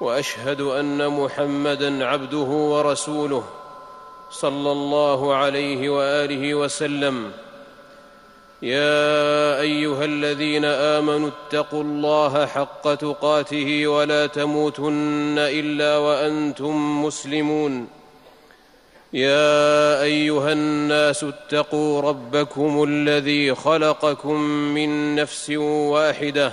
وأشهد أن محمدا عبده ورسوله صلى الله عليه وآله وسلم. يا أيها الذين آمنوا اتقوا الله حق تقاته ولا تموتن إلا وأنتم مسلمون. يا أيها الناس اتقوا ربكم الذي خلقكم من نفس واحدة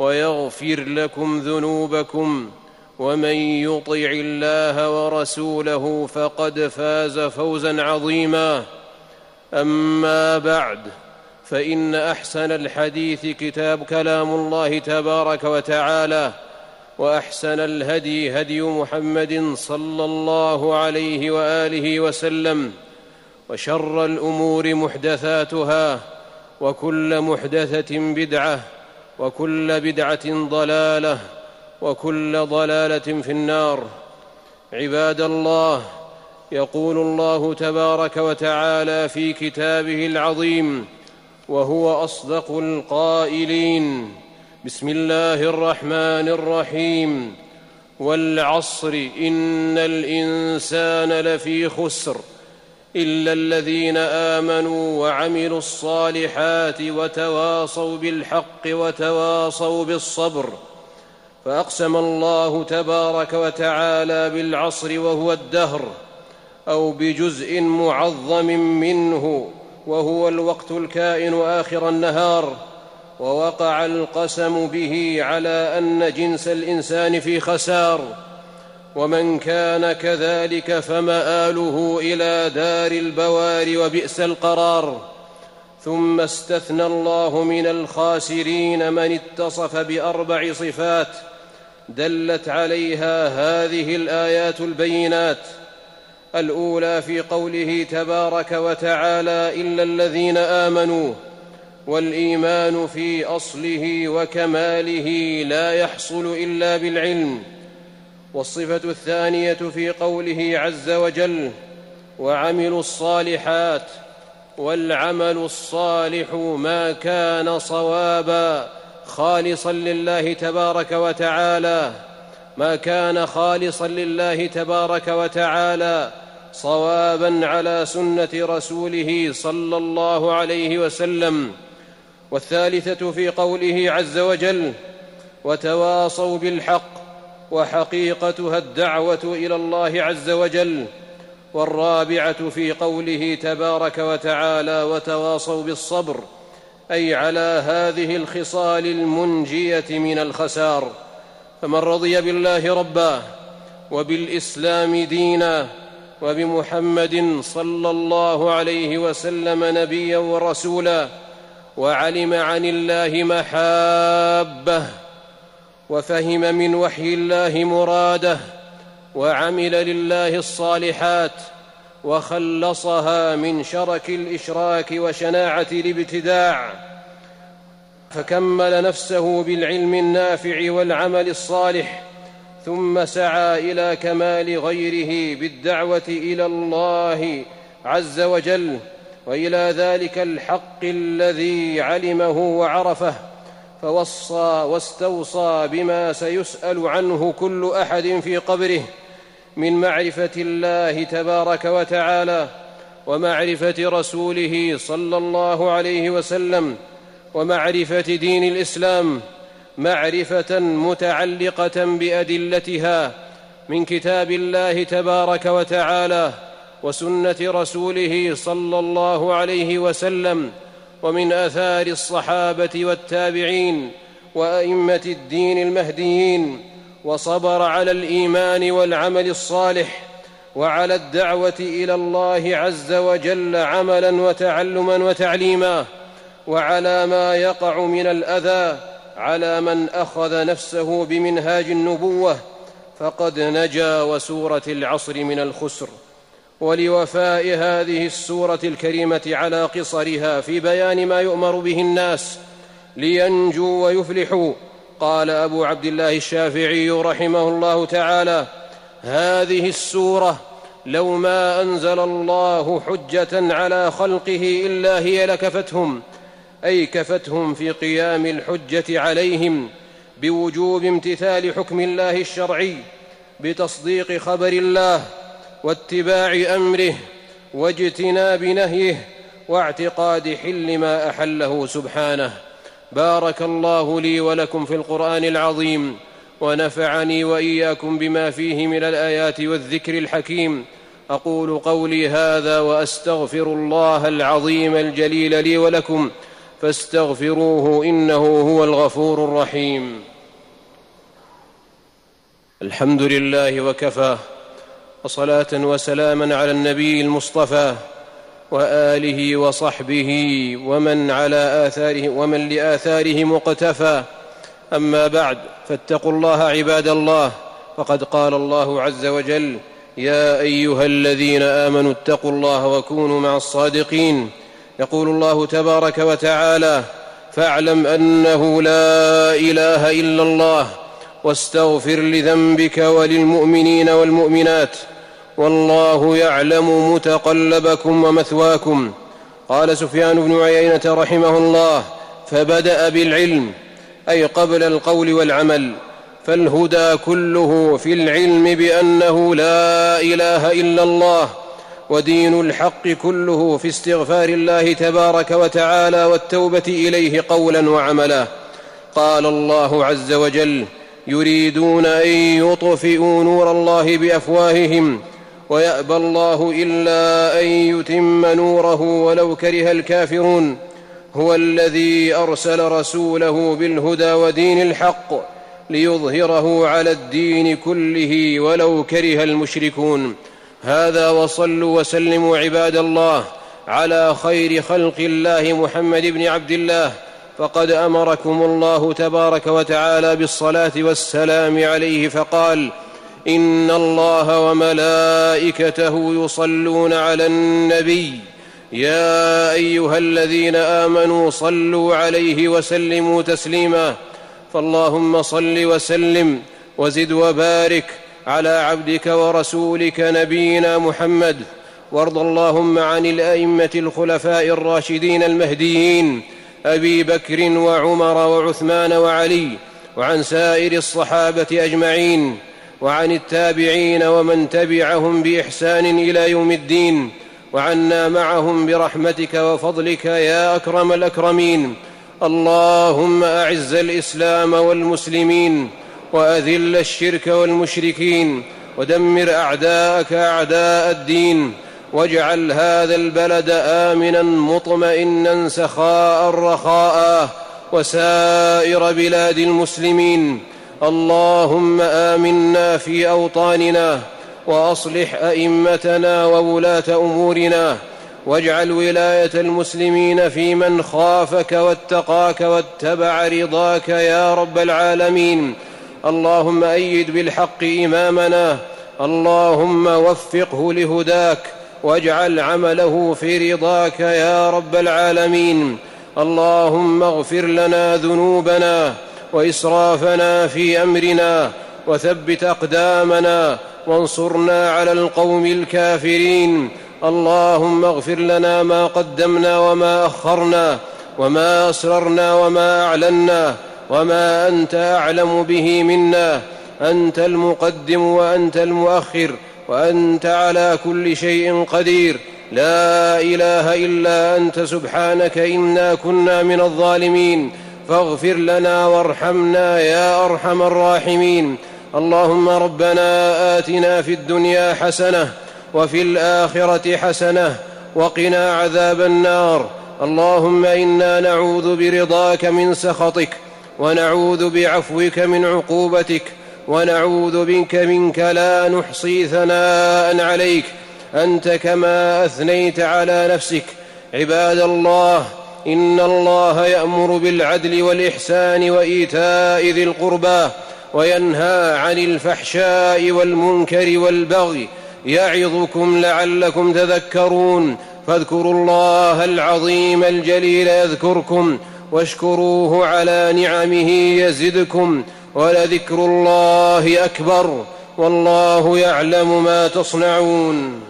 ويغفر لكم ذنوبكم ومن يطع الله ورسوله فقد فاز فوزا عظيما. أما بعد فإن أحسن الحديث كتاب كلام الله تبارك وتعالى وأحسن الهدي هدي محمد صلى الله عليه وآله وسلم وشر الأمور محدثاتها وكل محدثة بدعة وكل بدعة ضلالة وكل ضلالة في النار. عباد الله يقول الله تبارك وتعالى في كتابه العظيم وهو أصدق القائلين. بسم الله الرحمن الرحيم والعصر إن الإنسان لفي خسر. إلا الذين آمنوا وعملوا الصالحات وتواصوا بالحق وتواصوا بالصبر. فأقسم الله تبارك وتعالى بالعصر وهو الدهر أو بجزء معظم منه وهو الوقت الكائن آخر النهار. ووقع القسم به على أن جنس الإنسان في خسار. ومن كان كذلك فمآله إلى دار البوار وبئس القرار. ثم استثنى الله من الخاسرين من اتصف بأربع صفات دلت عليها هذه الآيات البينات. الأولى في قوله تبارك وتعالى إلا الذين آمنوا والإيمان في أصله وكماله لا يحصل إلا بالعلم. والصفة الثانية في قوله عز وجل وعملوا الصالحات والعمل الصالح ما كان صوابا خالصا لله تبارك وتعالى ما كان خالصا لله تبارك وتعالى صوابا على سنة رسوله صلى الله عليه وسلم. والثالثة في قوله عز وجل وتواصوا بالحق وحقيقتها الدعوة إلى الله عز وجل والرابعة في قوله تبارك وتعالى وتواصوا بالصبر أي على هذه الخصال المنجية من الخسار. فمن رضي بالله ربا وبالإسلام دينا وبمحمد صلى الله عليه وسلم نبيا ورسولا وعلم عن الله محابة وفهم من وحي الله مراده وعمل لله الصالحات وخلصها من شرك الإشراك وشناعة الابتداع فكمل نفسه بالعلم النافع والعمل الصالح ثم سعى إلى كمال غيره بالدعوة إلى الله عز وجل وإلى ذلك الحق الذي علمه وعرفه فوصى واستوصى بما سيسأل عنه كل أحد في قبره من معرفة الله تبارك وتعالى ومعرفة رسوله صلى الله عليه وسلم ومعرفة دين الإسلام معرفة متعلقة بأدلتها من كتاب الله تبارك وتعالى وسنة رسوله صلى الله عليه وسلم ومن آثار الصحابة والتابعين وأئمة الدين المهديين وصبر على الإيمان والعمل الصالح وعلى الدعوة إلى الله عز وجل عملا وتعلما وتعليما وعلى ما يقع من الأذى على من أخذ نفسه بمنهاج النبوة فقد نجا وسورة العصر من الخسر. ولوفاء هذه السورة الكريمة على قصرها في بيان ما يؤمر به الناس لينجوا ويفلحوا. قال أبو عبد الله الشافعي رحمه الله تعالى هذه السورة لو ما أنزل الله حجة على خلقه إلا هي لكفتهم أي كفتهم في قيام الحجة عليهم بوجوب امتثال حكم الله الشرعي بتصديق خبر الله واتباع أمره واجتناب نهيه واعتقاد حل ما أحله سبحانه. بارك الله لي ولكم في القرآن العظيم ونفعني وإياكم بما فيه من الآيات والذكر الحكيم. أقول قولي هذا وأستغفر الله العظيم الجليل لي ولكم فاستغفروه إنه هو الغفور الرحيم. الحمد لله وكفى. وصلاة وسلاما على النبي المصطفى وآله وصحبه ومن على آثاره ومن لآثاره مقتفى. أما بعد فاتقوا الله عباد الله. فقد قال الله عز وجل يا أيها الذين آمنوا اتقوا الله وكونوا مع الصادقين. يقول الله تبارك وتعالى فاعلم أنه لا إله إلا الله واستغفر لذنبك وللمؤمنين والمؤمنات. والله يعلم متقلبكم ومثواكم. قال سفيان بن عيينة رحمه الله فبدأ بالعلم أي قبل القول والعمل. فالهدى كله في العلم بأنه لا إله إلا الله ودين الحق كله في استغفار الله تبارك وتعالى والتوبة إليه قولا وعملا. قال الله عز وجل يريدون أن يطفئوا نور الله بأفواههم ويأبى الله إلا أن يتم نوره ولو كره الكافرون. هو الذي أرسل رسوله بالهدى ودين الحق ليظهره على الدين كله ولو كره المشركون. هذا وصلوا وسلموا عباد الله على خير خلق الله محمد بن عبد الله. فقد أمركم الله تبارك وتعالى بالصلاة والسلام عليه فقال ان الله وملائكته يصلون على النبي. يا ايها الذين امنوا صلوا عليه وسلموا تسليما. فاللهم صل وسلم وزد وبارك على عبدك ورسولك نبينا محمد. وارض اللهم عن الائمه الخلفاء الراشدين المهديين. ابي بكر وعمر وعثمان وعلي وعن سائر الصحابه اجمعين. وعن التابعين ومن تبعهم بإحسان إلى يوم الدين وعنا معهم برحمتك وفضلك يا أكرم الأكرمين. اللهم أعز الإسلام والمسلمين وأذل الشرك والمشركين ودمر أعداءك أعداء الدين واجعل هذا البلد امنا مطمئنا سخاء رخاء وسائر بلاد المسلمين. اللهم آمنا في أوطاننا وأصلح أئمتنا وولاة أمورنا واجعل ولاية المسلمين في من خافك واتقاك واتبع رضاك يا رب العالمين. اللهم أيد بالحق إمامنا. اللهم وفقه لهداك. واجعل عمله في رضاك يا رب العالمين. اللهم اغفر لنا ذنوبنا. وإسرافنا في أمرنا وثبت أقدامنا وانصرنا على القوم الكافرين. اللهم اغفر لنا ما قدمنا وما أخرنا وما أسررنا وما أعلنا وما أنت أعلم به منا. أنت المقدم وأنت المؤخر وأنت على كل شيء قدير. لا إله إلا أنت. سبحانك إنا كنا من الظالمين. فاغفر لنا وارحمنا يا أرحم الراحمين. اللهم ربنا آتنا في الدنيا حسنة وفي الآخرة حسنة وقنا عذاب النار. اللهم إنا نعوذ برضاك من سخطك ونعوذ بعفوك من عقوبتك ونعوذ بك منك لا نحصي ثناء عليك. أنت كما أثنيت على نفسك. عباد الله إن الله يأمر بالعدل والإحسان وإيتاء ذي القربى وينهى عن الفحشاء والمنكر والبغي يعظكم لعلكم تذكرون فاذكروا الله العظيم الجليل يذكركم واشكروه على نعمه يزدكم ولذكر الله أكبر والله يعلم ما تصنعون